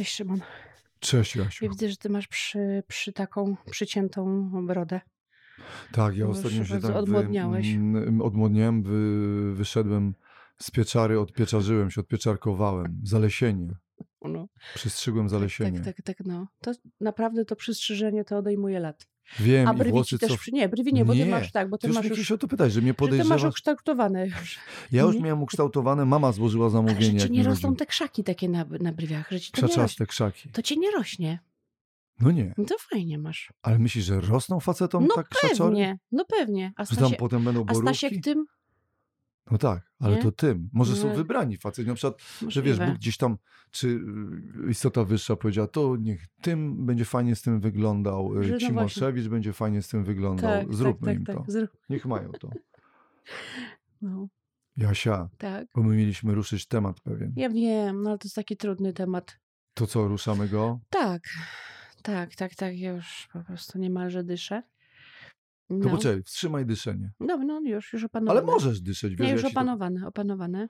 Cześć Szymon. Cześć Ja Jasiu. widzę, że ty masz przy, przy taką przyciętą brodę. Tak, ja ostatnio się tak odmłodniałeś. Wy, odmłodniałem, wy, wyszedłem z pieczary, odpieczarzyłem się, odpieczarkowałem. Zalesienie. No, Przystrzygłem zalesienie. tak, tak, tak, no. To naprawdę to przystrzyżenie to odejmuje lat. Wiem, A i brwi włosy ci też, co... nie, brwi nie, bo ty Nie, masz tak, bo Ty ty masz już, o to pytać, że mnie że ty masz podejrzewasz. ukształtowane już. Ja już Nie? miałem ukształtowane, mama złożyła Ale że zamówienie, ci nie rosną rodził. te krzaki takie na, na brwiach, że ci to nie. Krzaczaste krzaki. To ci nie rośnie. No nie, No to fajnie masz. ale myślisz, że rosną facetom No tak krzaczory? pewnie, no pewnie. A Że tam Stasiek, potem będą a Stasiek tym? No tak, ale Nie? to tym. Może są wybrani faceci. Na przykład że wiesz, Możliwe. Bóg gdzieś tam, czy y, istota wyższa powiedziała, to niech tym będzie fajnie z tym wyglądał, y, Że no. Cimoszewicz będzie fajnie z tym wyglądał, Tak, zróbmy tak, im tak, to. tak. Zrób. Niech mają to. No, Jasia, tak. bo my mieliśmy ruszyć temat pewien. Ja wiem, no ale to jest taki trudny temat. To co, ruszamy go? Tak, tak, tak, tak. Ja już po prostu niemalże dyszę. To No, poczekaj, wstrzymaj dyszenie. no, no już, już opanowane. Ale możesz dyszeć, wiesz, Nie, już ja ci to... opanowane, opanowane.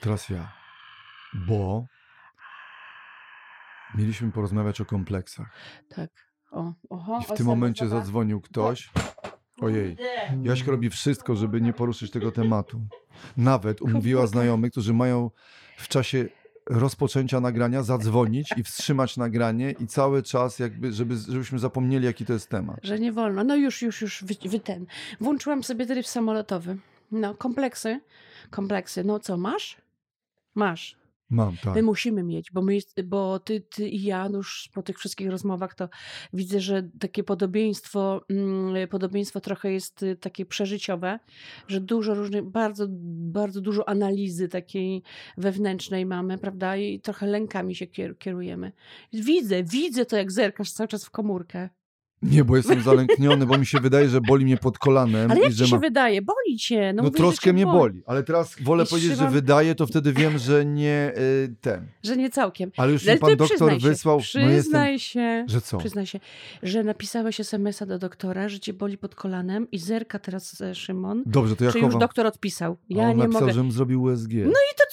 Teraz ja. Bo mieliśmy porozmawiać o kompleksach. Tak. O, oho, I w tym momencie zadzwonił ktoś. Ojej. Jaśka robi wszystko, żeby nie poruszyć tego tematu. Nawet umówiła znajomych, którzy mają w czasie rozpoczęcia nagrania zadzwonić i wstrzymać nagranie i cały czas jakby, żeby, żebyśmy zapomnieli, jaki to jest temat. Że nie wolno. No już, już, już, wy, wy ten. Włączyłam sobie tryb samolotowy. No, kompleksy. Kompleksy. No co, masz? Masz. Mam, tak. My musimy mieć, bo, my, bo ty, ty i ja no już po tych wszystkich rozmowach to widzę, że takie podobieństwo, mm, podobieństwo trochę jest y, takie przeżyciowe, że dużo różnych, bardzo, bardzo dużo analizy takiej wewnętrznej mamy, prawda? I trochę lękami się kier- kierujemy. Widzę, widzę to, jak zerkasz cały czas w komórkę. Nie, bo jestem zalękniony, bo mi się wydaje, że boli mnie pod kolanem. Ale i jak że ci się ma... wydaje? Boli cię. No, No mówię, że troszkę mnie boli, ale teraz wolę I powiedzieć, że trzymam- wydaje, to wtedy wiem, że nie y, ten. Że nie całkiem. Ale już Ale mi pan doktor przyznaj się, wysłał. No Przyznaj jestem. się. Że co? Przyznaj się, że napisałeś SMS-a do doktora, że cię boli pod kolanem i zerka teraz e, Szymon. Dobrze, to ja Czy już chowam. doktor odpisał? A Ja on nie napisał, mogę. żebym zrobił USG. No i to,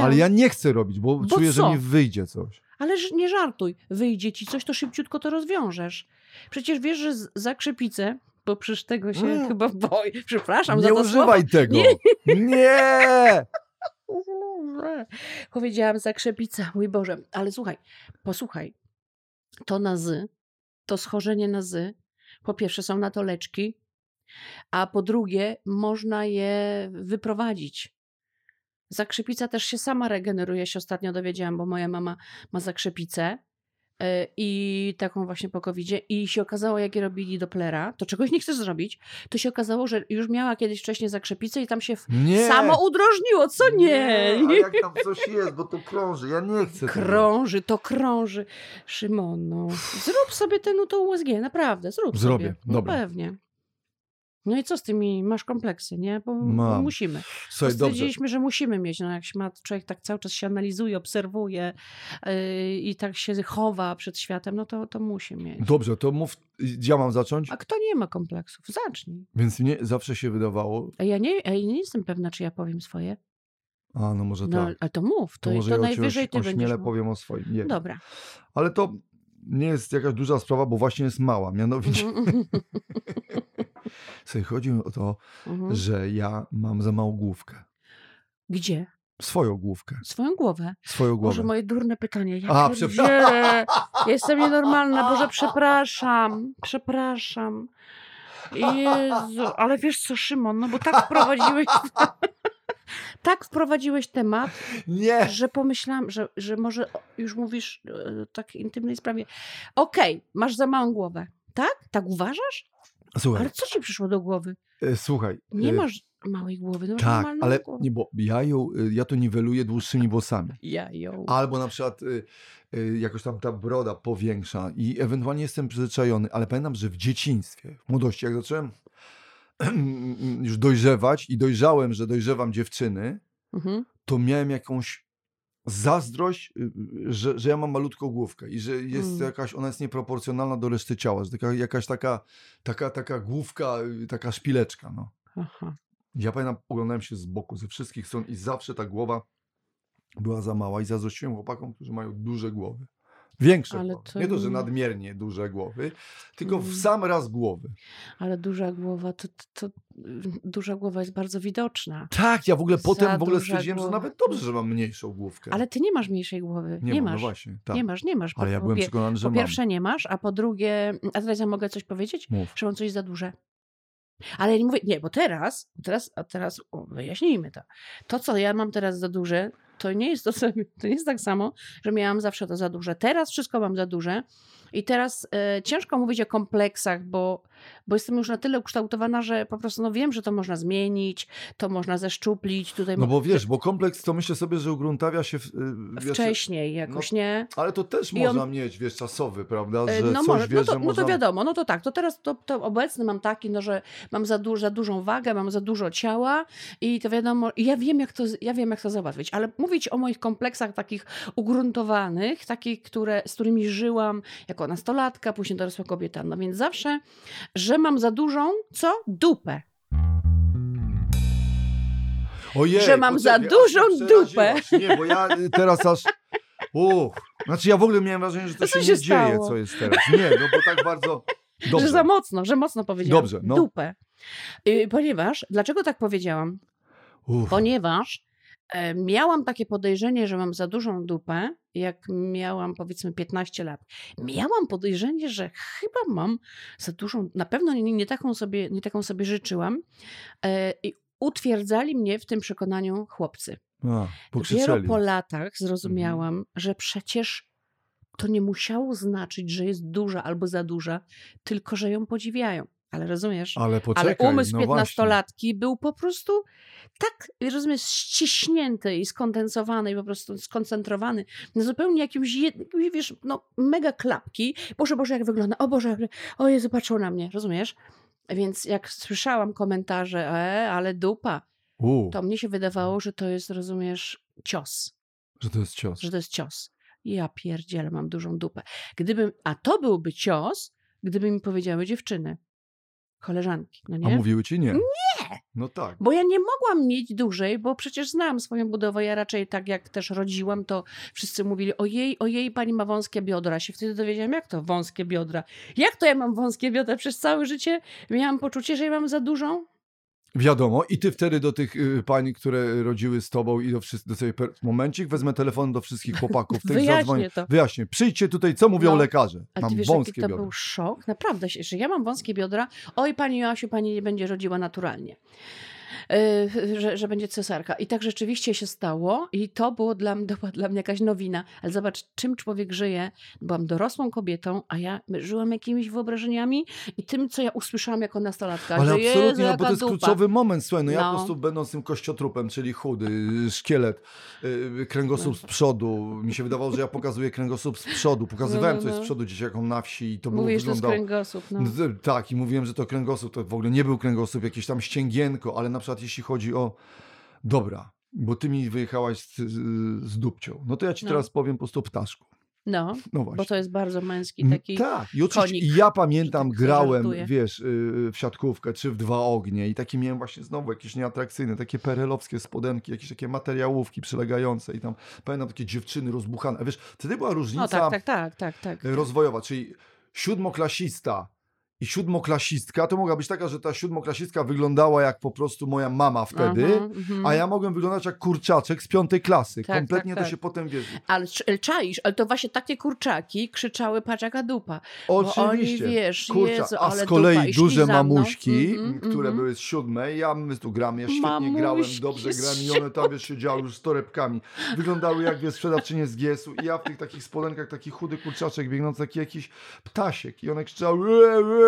powiedziałam. Ale ja nie chcę robić, bo, Bo czuję, że co? mi wyjdzie coś. Ale nie żartuj. Wyjdzie ci coś, to szybciutko to rozwiążesz. Przecież wiesz, że z- zakrzepicę, bo przecież tego się Mm. chyba boi. Przepraszam nie za to używaj tego. Nie. Nie! słowo. Powiedziałam zakrzepicę, mój Boże. Ale słuchaj, posłuchaj. To na zy, to schorzenie na zy, po pierwsze są na to leczki, a po drugie można je wyprowadzić. Zakrzepica też się sama regeneruje, się ostatnio dowiedziałam, bo moja mama ma zakrzepicę e, i taką właśnie po covidzie i się okazało, jak je robili Dopplera, to czegoś nie chcesz zrobić, to się okazało, że już miała kiedyś wcześniej zakrzepicę i tam się Nie! samo udrożniło, co nie? A jak tam coś jest, bo to krąży, ja nie chcę tego. Krąży, to krąży. Szymon, no, zrób sobie ten no, to USG, naprawdę, zrób Zrobię, sobie. No dobra. pewnie. No i co z tymi, masz kompleksy, nie? Bo, bo musimy. Słuchaj. Stwierdziliśmy, że musimy mieć, no jak się ma, człowiek tak cały czas się analizuje, obserwuje yy, i tak się chowa przed światem, no to, to musi mieć. Dobrze, to mów, ja mam zacząć? A kto nie ma kompleksów? Zacznij. Więc mnie zawsze się wydawało, A ja nie, ja nie jestem pewna, czy ja powiem swoje. a no może No, tak. ale to mów, to, To może to ja najwyżej ty będziesz mówił. powiem o swoim. Nie. Dobra. Ale to nie jest jakaś duża sprawa, bo właśnie jest mała. Mianowicie, sobie chodzi o to, mhm. że ja mam za małą główkę. Gdzie? Swoją główkę. Swoją głowę. Swoją głowę. Boże, moje durne pytanie. Ja A, pierdzielę. Jestem nienormalna. Boże, przepraszam. Przepraszam. Jezu, ale wiesz co, Szymon, no bo tak wprowadziłeś... tak wprowadziłeś temat, Nie! że pomyślałam, że, że może już mówisz e, o takiej intymnej sprawie. Okej, masz za małą głowę. Tak? Tak uważasz? Słuchaj, Ale co ci przyszło do głowy? e, słuchaj. Nie e, masz małej głowy, no masz Tak, normalną ale głowę. nie, bo ja ją, e, ja to niweluję dłuższymi włosami. Ja ją... Albo na przykład y, y, jakoś tam ta broda powiększa i ewentualnie jestem przyzwyczajony, ale pamiętam, że w dzieciństwie, w młodości, jak zacząłem już dojrzewać i dojrzałem, że dojrzewam dziewczyny, Mhm. to miałem jakąś zazdrość, y, y, że, że ja mam malutką główkę i że jest Mm. jakaś, ona jest nieproporcjonalna do reszty ciała, że taka, jakaś taka, taka, taka główka, y, taka szpileczka, no. Aha. Ja pamiętam, oglądałem się z boku, ze wszystkich stron i zawsze ta głowa była za mała i zazdrościłem chłopakom, którzy mają duże głowy. Większe Ale głowy. to Nie to, że nie- nadmiernie duże głowy, tylko w Mm. sam raz głowy. Ale duża głowa, to, to, to duża głowa jest bardzo widoczna. Tak, ja w ogóle Za potem w ogóle stwierdziłem, że głowa. nawet dobrze, że mam mniejszą główkę. Ale ty nie masz mniejszej głowy. Nie, nie, mam, masz. no właśnie, tak. Nie masz, nie masz. Ale ja po, byłem pie- przekonany, że po mam. pierwsze nie masz, a po drugie, a teraz ja mogę coś powiedzieć? Mów. Że mam coś za duże. Ale ja nie mówię, nie, bo teraz, teraz, a teraz o, wyjaśnijmy to. To, co ja mam teraz za duże, to nie jest to, to nie jest tak samo, że miałam zawsze to za duże. Teraz wszystko mam za duże i teraz e, ciężko mówić o kompleksach, bo, bo jestem już na tyle ukształtowana, że po prostu no wiem, że to można zmienić, to można zeszczuplić. Tutaj No bo wiesz, bo kompleks to myślę sobie, że ugruntawia się w, wiesz, wcześniej jakoś, no, nie? Ale to też I on- można mieć, wiesz, czasowy, prawda? E, Że No, coś może, wiesz, no, to, że no można... to wiadomo, no to tak, to teraz to, to obecny mam taki, no, że mam za, du- za dużą wagę, mam za dużo ciała i to wiadomo, i ja wiem, jak to, ja wiem, jak to załatwić, ale mówić o moich kompleksach takich ugruntowanych, takich, które, z którymi żyłam jako nastolatka, później dorosła kobieta, no więc zawsze, że mam za dużą, co? Dupę. Ojej, że mam za dużą dupę. Nie, bo ja y, teraz aż... Uch. Znaczy ja w ogóle miałem wrażenie, że to co się, się nie dzieje, stało? co jest teraz. Nie, no bo tak bardzo... Dobrze. Że za mocno, że mocno powiedziałam. Dobrze, no. Dupę. Y, Ponieważ, dlaczego tak powiedziałam? Uff. ponieważ miałam takie podejrzenie, że mam za dużą dupę, jak miałam powiedzmy 15 lat. Miałam podejrzenie, że chyba mam za dużą, na pewno nie, nie, taką, sobie, nie taką sobie życzyłam e, i utwierdzali mnie w tym przekonaniu chłopcy. A, Dopiero po latach zrozumiałam, że przecież to nie musiało znaczyć, że jest duża albo za duża, tylko że ją podziwiają. Ale rozumiesz? Ale poczekaj, Ale umysł no piętnastolatki był po prostu tak, rozumiesz, ściśnięty i skondensowany i po prostu skoncentrowany na zupełnie jakimś, jed... wiesz, no mega klapki. Boże, Boże, jak wygląda, o Boże, jak... o Jezu, patrzą na mnie, rozumiesz? Więc jak słyszałam komentarze, e, ale dupa, U, to mnie się wydawało, że to jest, rozumiesz, cios, że to jest cios. że to jest cios. Ja pierdzielę, mam dużą dupę. Gdybym, a to byłby cios, gdyby mi powiedziały dziewczyny, koleżanki, no A nie? mówiły ci nie? Nie! No tak. Bo ja nie mogłam mieć dłużej, bo przecież znałam swoją budowę. Ja raczej tak jak też rodziłam, to wszyscy mówili: Ojej, ojej, pani ma wąskie biodra. Się wtedy dowiedziałam, jak to wąskie biodra? Jak to ja mam wąskie biodra? Przez całe życie miałam poczucie, że ja mam za dużą. Wiadomo, i ty wtedy do tych y, pań, które rodziły z tobą i do wszystkich, do per... momencik, wezmę telefon do wszystkich chłopaków, tych Wyjaśnię to. Wyjaśnię, przyjdźcie tutaj, co mówią No, lekarze. Ale Mam ty wiesz, wąskie jaki to biodra. był szok? Naprawdę, że ja mam wąskie biodra. Oj, pani Joasiu, pani nie będzie rodziła naturalnie. Yy, że, że będzie cesarka. I tak rzeczywiście się stało i to było dla, mnie- to była dla mnie jakaś nowina. Ale zobacz, czym człowiek żyje. Byłam dorosłą kobietą, a ja żyłam jakimiś wyobrażeniami i tym, co ja usłyszałam jako nastolatka. Ale że absolutnie, no, bo to jest dupa. kluczowy moment, słuchaj, no, ja No. po prostu będąc tym kościotrupem, czyli chudy, y, szkielet, y, kręgosłup No. z przodu, mi się wydawało, że ja pokazuję kręgosłup z przodu, pokazywałem No, coś no, z no. przodu dzieciakom na wsi i to było Mówisz, to jest wyglądało... kręgosłup. No. No, tak, i mówiłem, że to kręgosłup to w ogóle nie był kręgosłup, jakieś tam ścięgienko, ale na przykład jeśli chodzi o. Dobra, bo ty mi wyjechałaś z, z, dupcią. No to ja ci No. teraz powiem po prostu ptaszku. no, No właśnie. bo to jest bardzo męski taki. Tak, i oczywiście konik, ja pamiętam, tak grałem, zażartuję. wiesz, yy, w siatkówkę czy w dwa ognie i takie miałem właśnie znowu jakieś nieatrakcyjne, takie perelowskie spodenki, jakieś takie materiałówki przylegające i tam pamiętam takie dziewczyny rozbuchane. A Wiesz, wtedy była różnica No tak, tak, tak, tak, tak. y, rozwojowa, czyli siódmoklasista i siódmoklasistka to mogła być taka, że ta siódmoklasistka wyglądała jak po prostu moja mama wtedy, Aha, mhm. a ja mogłem wyglądać jak kurczaczek z piątej klasy. Tak, Kompletnie tak, to tak. się potem wiesz. Ale cz- czaisz, ale to właśnie takie kurczaki krzyczały patrz jaka dupa. Bo oni, Oczywiście. wiesz, Kurczę, Jezu, a z kolei duże mamuśki, Mhm, które mhm. były z siódmej, ja my tu gramy, ja świetnie Mamuśki grałem, dobrze grałem i one tam wiesz, siedziały już z torebkami. Wyglądały jak wiesz, sprzedawczynie z GS-u i ja w tych takich spodenkach, taki chudy kurczaczek biegnący, taki jakiś ptasiek i one krzyczały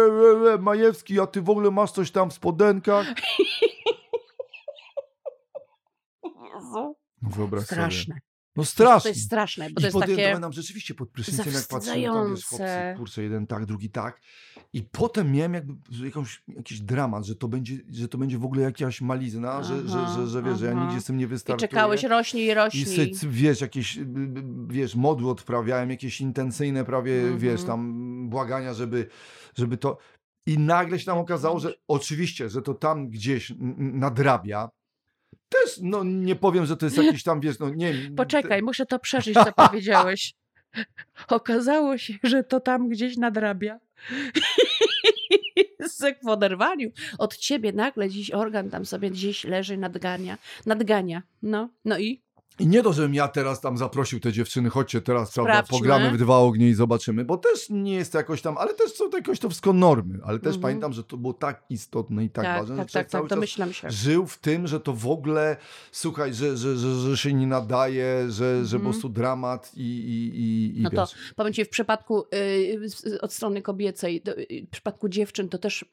"Ue, ue, ue, ue, Majewski, a ty w ogóle masz coś tam w spodenkach? Jezu. No wyobraź sobie. Straszne. No To strasznie. jest straszne, bo to I jest to takie... pamiętam rzeczywiście pod prysznicem, jak patrzyłem, tam wiesz, chłopcy, kurczę, jeden tak, drugi tak. I potem miałem jakby jakąś, jakiś dramat, że to będzie, że to będzie w ogóle jakaś malizna, że, że, że, że, wiesz, że ja aha. nigdzie z tym nie I wystartuję. czekałeś, rośnij i I rośnij. se, c- wiesz, jakieś, wiesz, modły odprawiałem, jakieś intencyjne prawie, Mhm. wiesz, tam błagania, żeby, żeby to... I nagle się nam okazało, że oczywiście, że to tam gdzieś nadrabia, Też, no nie powiem, że to jest jakiś tam, wiesz, no nie... Poczekaj, muszę to przeżyć, co powiedziałeś. Okazało się, że to tam gdzieś nadrabia. w oderwaniu od ciebie nagle dziś organ tam sobie gdzieś leży, nadgania. Nadgania. No, no i? I nie to, żebym ja teraz tam zaprosił te dziewczyny, chodźcie teraz, prawda, Sprawdźmy. pogramy w dwa ognie i zobaczymy, bo też nie jest to jakoś tam, ale też są to jakoś to wszystko normy, ale też Mhm. pamiętam, że to było tak istotne i tak, Tak, ważne, tak, że tak, cały tak, czas się. żył w tym, że to w ogóle, słuchaj, że, że, że, że się nie nadaje, że, że po Mhm. prostu dramat i, i, i, i No to wiesz. powiem ci, w przypadku y, od strony kobiecej, do- y, w przypadku dziewczyn to też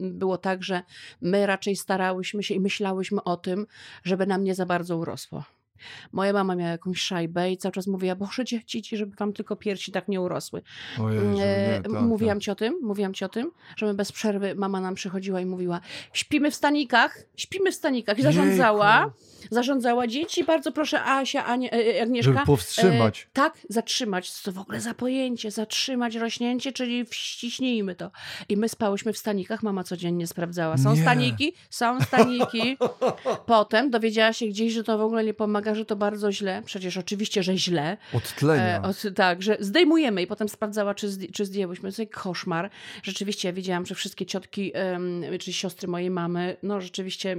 było tak, że my raczej starałyśmy się i myślałyśmy o tym, żeby nam nie za bardzo urosło. Moja mama miała jakąś szajbę i cały czas mówiła, boże dzieci, ci, żeby wam tylko piersi tak nie urosły. Jezu, nie, E, tak, mówiłam tak. ci o tym, mówiłam ci o tym, że my bez przerwy, mama nam przychodziła i mówiła, śpimy w stanikach, śpimy w stanikach i zarządzała, Jejku, zarządzała dzieci, bardzo proszę Asia, Anie, e, Agnieszka. Żeby powstrzymać. E, tak, zatrzymać. To w ogóle za pojęcie? Zatrzymać rośnięcie, czyli wściśnijmy to. I my spałyśmy w stanikach, mama codziennie sprawdzała. Są Nie. staniki, są staniki. Potem dowiedziała się gdzieś, że to w ogóle nie pomaga, że to bardzo źle. Przecież oczywiście, że źle. Odtlenia. E, od, tak, że zdejmujemy i potem sprawdzała, czy, czy zdjęłyśmy. To jest koszmar. Rzeczywiście ja wiedziałam, że wszystkie ciotki, czy siostry mojej mamy, no rzeczywiście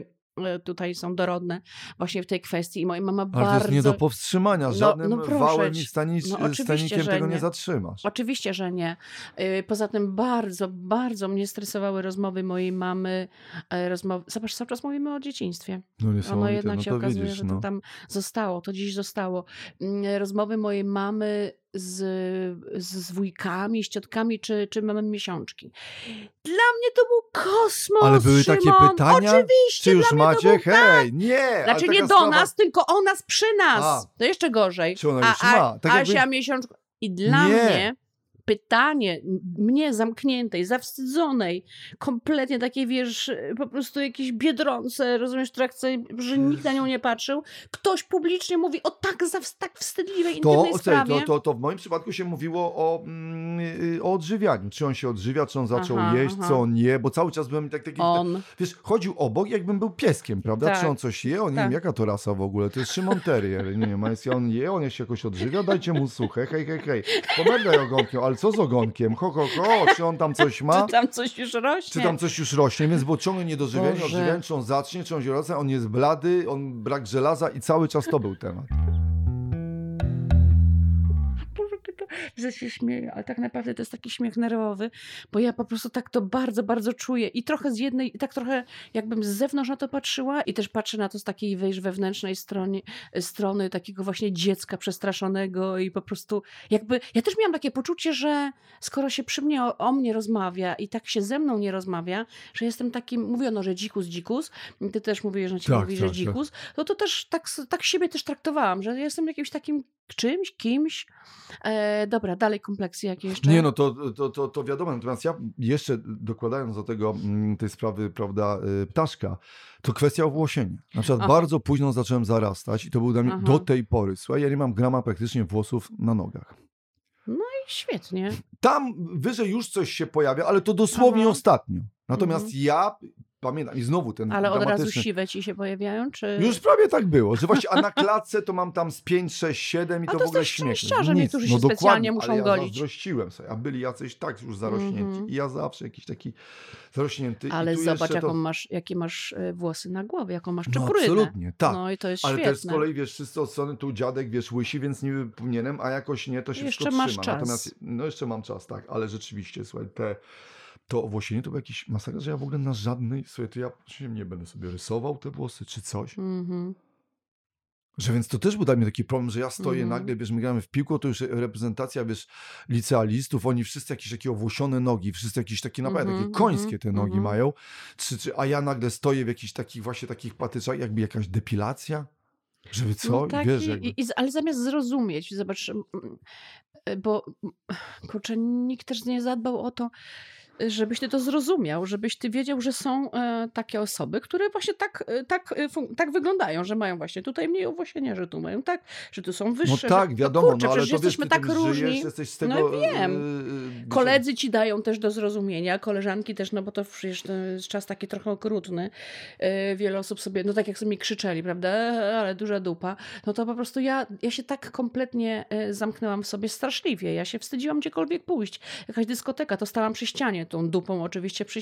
tutaj są dorodne właśnie w tej kwestii i moja mama Ale bardzo... to jest nie do powstrzymania. No- Żadnym no proszę wałem i stanic, No stanikiem tego nie nie. zatrzymasz. Oczywiście, że nie. Y, Poza tym bardzo, bardzo mnie stresowały rozmowy mojej mamy. e, Rozmowy, zobacz, cały czas mówimy o dzieciństwie. No Ono niesamowite, jednak no się to okazuje, widzisz, że to no. tam zostało, to dziś zostało. Mm, Rozmowy mojej mamy z, z, wujkami, z ciotkami, czy, czy mamy miesiączki. Dla mnie to był kosmos, Ale były takie Szymon. pytania? Oczywiście, Czy już dla mnie to macie? był Hej, nie! ale Znaczy nie do sprawa- nas, tylko o nas przy nas. A. To jeszcze gorzej. Czy ona już a, ma? Tak jakby- Asia miesiączka. I dla Nie. mnie pytanie mnie zamkniętej, zawstydzonej, kompletnie takiej, wiesz, po prostu jakieś biedronce, rozumiesz, która chce, że nikt na nią nie patrzył, ktoś publicznie mówi o tak, tak wstydliwej, intymnej to, sprawie. to, to, to w moim przypadku się mówiło o, mm, y, o odżywianiu. Czy on się odżywia, czy on zaczął Aha, jeść, aha. co on je, bo cały czas byłem tak taki... On. Wiesz, chodził obok, jakbym był pieskiem, prawda? Tak. Czy on coś je? On nie Tak. wiem, jaka to rasa w ogóle. To jest Szymon Terrier. Nie wiem, jest on je, on się jakoś odżywia, dajcie mu suche, hej, hej, hej. Pomerdaj ogonkiem, ale co z ogonkiem? Ho, ho, ho, czy on tam coś ma? Czy tam coś już rośnie? Czy tam coś już rośnie, więc było ciągle niedożywienie, odżywianie, czy on zacznie, czy on się rośnie, on jest blady, on brak żelaza i cały czas to był temat. Że się śmieję, ale tak naprawdę to jest taki śmiech nerwowy, bo ja po prostu tak to bardzo, bardzo czuję i trochę z jednej, i tak trochę jakbym z zewnątrz na to patrzyła i też patrzę na to z takiej, wiesz, wewnętrznej strony, strony takiego właśnie dziecka przestraszonego i po prostu jakby, ja też miałam takie poczucie, że skoro się przy mnie o, o mnie rozmawia i tak się ze mną nie rozmawia, że jestem takim, mówiono, że dzikus, dzikus, ty też mówisz, że ci Tak, mówi, tak, że tak. dzikus, no to też tak, tak siebie też traktowałam, że jestem jakimś takim czymś, kimś. E, dobra, dalej kompleksy jakie jeszcze? Nie, no to, to, to, to wiadomo. Natomiast ja jeszcze dokładając do tego, mm, tej sprawy, prawda, y, ptaszka, to kwestia owłosienia. Na przykład Aha. bardzo późno zacząłem zarastać i to był dla mnie Aha. do tej pory. Słuchaj, ja nie mam grama praktycznie włosów na nogach. Świetnie. Tam wyżej już coś się pojawia, ale to dosłownie Aha. ostatnio. Natomiast Mhm. ja pamiętam i znowu ten Ale od razu siwe ci się pojawiają, czy... Już prawie tak było, że właśnie, a na klatce to mam tam z 5, 6, 7 i A to to w ogóle śmieszne. szczęściarzem, Nic. niektórzy się dokładnie, specjalnie muszą ale ja golić. zazdrościłem sobie, a byli jacyś tak już zarośnięci Mhm. i ja zawsze jakiś taki zarośnięty. Ale zobacz, jaką to... masz, jakie masz e, włosy na głowie, jaką masz No czeprynę. absolutnie, tak. No i to jest Ale świetne. też z kolei, wiesz, wszyscy od strony tu dziadek, wiesz, łysi, więc niby powinienem, a jakoś nie, to się Jeszcze wszystko masz trzyma. czas. Natomiast, no jeszcze mam czas, tak, ale rzeczywiście, słuchaj, te, to owłosienie to był jakiś masakra, że ja w ogóle na żadnej, słuchaj, to ja się nie będę sobie rysował te włosy czy coś. Mhm. Że więc to też był dla mnie taki problem, że ja stoję Mhm. nagle, wiesz, my gramy w piłkę, to już reprezentacja, wiesz, licealistów, oni wszyscy jakieś takie owłosione nogi, wszyscy jakieś takie naprawdę Mhm, takie końskie te mhm, nogi mhm. mają, czy, czy, a ja nagle stoję w jakichś takich właśnie takich patyczach, jakby jakaś depilacja, żeby co, No tak, wiesz, jakby... i, i, ale zamiast zrozumieć, zobacz, mm, e, bo mm, kurczę, nikt też nie zadbał o to, żebyś ty to zrozumiał, żebyś ty wiedział, że są e, takie osoby, które właśnie tak, e, tak, e, tak wyglądają, że mają właśnie tutaj mniej owłosienia, że tu mają tak, że tu są No wyższe. tak, że, wiadomo, kurczę, no ale to jesteśmy tak różni. żyjesz, jesteś z No tego... wiem. y, y, Koledzy ci dają też do zrozumienia, koleżanki też, no bo to przecież jest czas taki trochę okrutny. Yy, Wiele osób sobie, no tak jak sobie mi krzyczeli, prawda, ale duża dupa, no to po prostu ja, ja się tak kompletnie yy, zamknęłam w sobie straszliwie. Ja się wstydziłam gdziekolwiek pójść. Jakaś dyskoteka, to stałam przy ścianie, tą dupą oczywiście przy,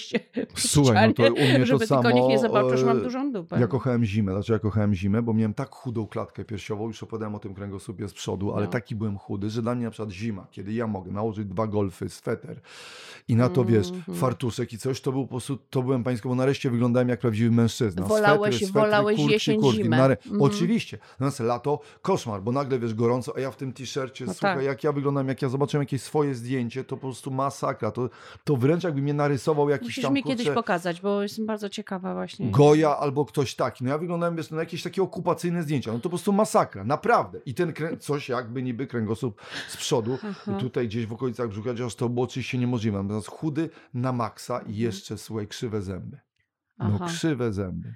Słuchaj, no to u mnie to żeby tylko nikt nie samo, zobaczył, że mam e, dużą dupę. Ja kochałem zimę. Dlaczego ja kochałem zimę? Bo miałem tak chudą klatkę piersiową, już opowiadałem o tym kręgosłupie z przodu, ale No. taki byłem chudy, że dla mnie na przykład zima, kiedy ja mogę nałożyć dwa golfy, sweter i na to, wiesz, Mhm. fartuszek i coś, to był po prostu, to byłem pańsko, bo nareszcie wyglądałem jak prawdziwy mężczyzna. Wolałeś- swetry, swetry, wolałeś kurtki, jesień, kurtki. zimę. Nare... Mhm. Oczywiście. Natomiast lato, koszmar, bo nagle, wiesz, gorąco, a ja w tym t-shircie, No słuchaj, tak. jak ja wyglądam, jak ja zobaczyłem jakieś swoje zdjęcie, to po prostu masakra. To, to wręcz jakby mnie narysował jakiś Musisz tam, mi kiedyś pokazać, bo jestem bardzo ciekawa właśnie. Goja albo ktoś taki. No ja wyglądałem wiesz, na jakieś takie okupacyjne zdjęcia. No to po prostu masakra, naprawdę. I ten krę... coś jakby niby kręgosłup z przodu, Aha. tutaj gdzieś w okolicach brzucha, chociaż to było oczywiście niemożliwe. Natomiast chudy na maksa i jeszcze, słuchaj, krzywe zęby. No. Aha. krzywe zęby.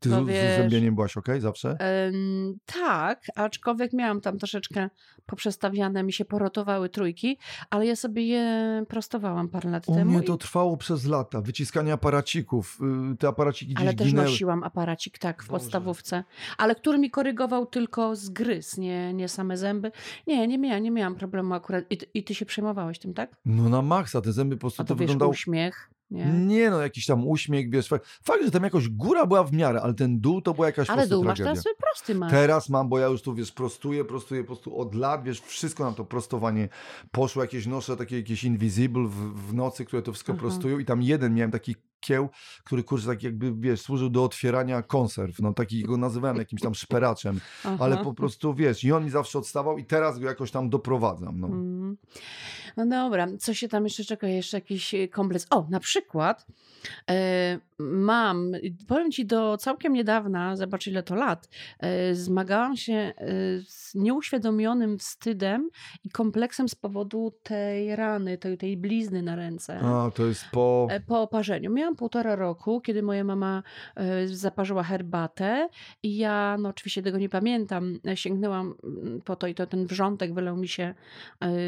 Ty No z, z wiesz- zębieniem byłaś ok zawsze? Em, tak, aczkolwiek miałam tam troszeczkę poprzestawiane, mi się porotowały trójki, ale ja sobie je prostowałam parę lat U temu. mnie i- to trwało przez lata. Wyciskanie aparacików. y, Te aparaciki gdzieś ale też ginęły. nosiłam aparacik, tak, w Boże. podstawówce, ale który mi korygował tylko zgryz, nie, nie same zęby. Nie, nie miałam, nie miałam problemu akurat. I, ty- I ty się przejmowałeś tym, tak? No na maksa. Te zęby po prostu A to to wiesz, wyglądało... uśmiech, nie? Nie no, jakiś tam uśmiech, wiesz. Fakt, że tam jakoś góra była w miarę, ale ten dół to była jakaś Ale dół masz tragedia. teraz prosty masz. Teraz mam, bo ja już tu, wiesz, prostuję, prostuję po prostu od lat, wiesz, wszystko na to prostowanie poszło, jakieś nosze, takie jakieś invisible w, w nocy, które to wszystko Aha. prostują i tam jeden miałem taki kieł, który kurczę tak jakby, wiesz, służył do otwierania konserw, no taki go nazywałem jakimś tam szperaczem, ale Aha. po prostu, wiesz, i on mi zawsze odstawał i teraz go jakoś tam doprowadzam, no. Mm. No dobra, co się tam jeszcze czeka? Jeszcze jakiś e, kompleks. O, na przykład e, mam, powiem ci, do całkiem niedawna, zobacz ile to lat, e, zmagałam się e, z nieuświadomionym wstydem i kompleksem z powodu tej rany, tej, tej blizny na ręce. A, to jest po... Po oparzeniu. Miałam półtora roku, kiedy moja mama zaparzyła herbatę i ja, no oczywiście tego nie pamiętam, sięgnęłam mm, po to i to ten wrzątek wylał mi się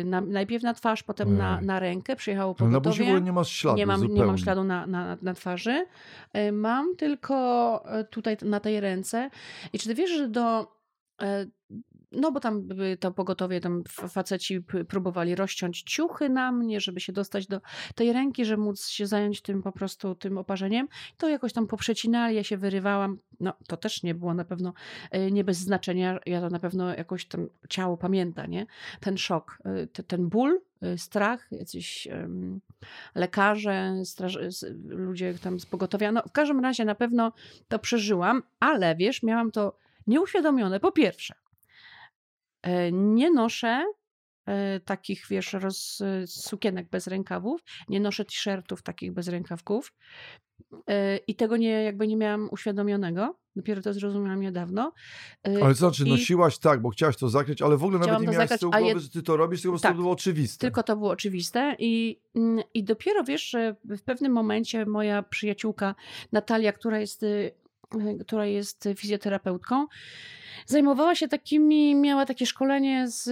na, najpierw na twarz, potem na, na rękę, przyjechało No na buzi w pogotowie. ogóle nie masz śladu Nie mam, zupełnie. nie mam śladu na, na, na twarzy. E, Mam tylko e, tutaj na tej ręce. I czy ty wiesz, że do. e, No, bo tam to pogotowie, tam faceci próbowali rozciąć ciuchy na mnie, żeby się dostać do tej ręki, żeby móc się zająć tym po prostu tym oparzeniem. To jakoś tam poprzecinali, ja się wyrywałam. No, to też nie było na pewno nie bez znaczenia. Ja to na pewno jakoś tam ciało pamięta, nie? Ten szok, te- ten ból, strach, jacyś em, lekarze, straż, ludzie tam z pogotowia. No, w każdym razie na pewno to przeżyłam, ale wiesz, miałam to nieuświadomione. Po pierwsze, e, nie noszę takich, wiesz, roz, sukienek bez rękawów, nie noszę t-shirtów takich bez rękawków e, i tego nie, jakby nie miałam uświadomionego. Dopiero to zrozumiałam niedawno. E, Ale co znaczy, i- nosiłaś tak, bo chciałaś to zakryć, ale w ogóle nawet Chciałam nie to miałaś z zakrać, tyłu a głowy, jed- że ty to robisz, tylko Tak. to było oczywiste. Tylko to było oczywiste i, mm, i dopiero wiesz, że w pewnym momencie moja przyjaciółka Natalia, która jest, y, y, która jest fizjoterapeutką, zajmowała się takimi, miała takie szkolenie z,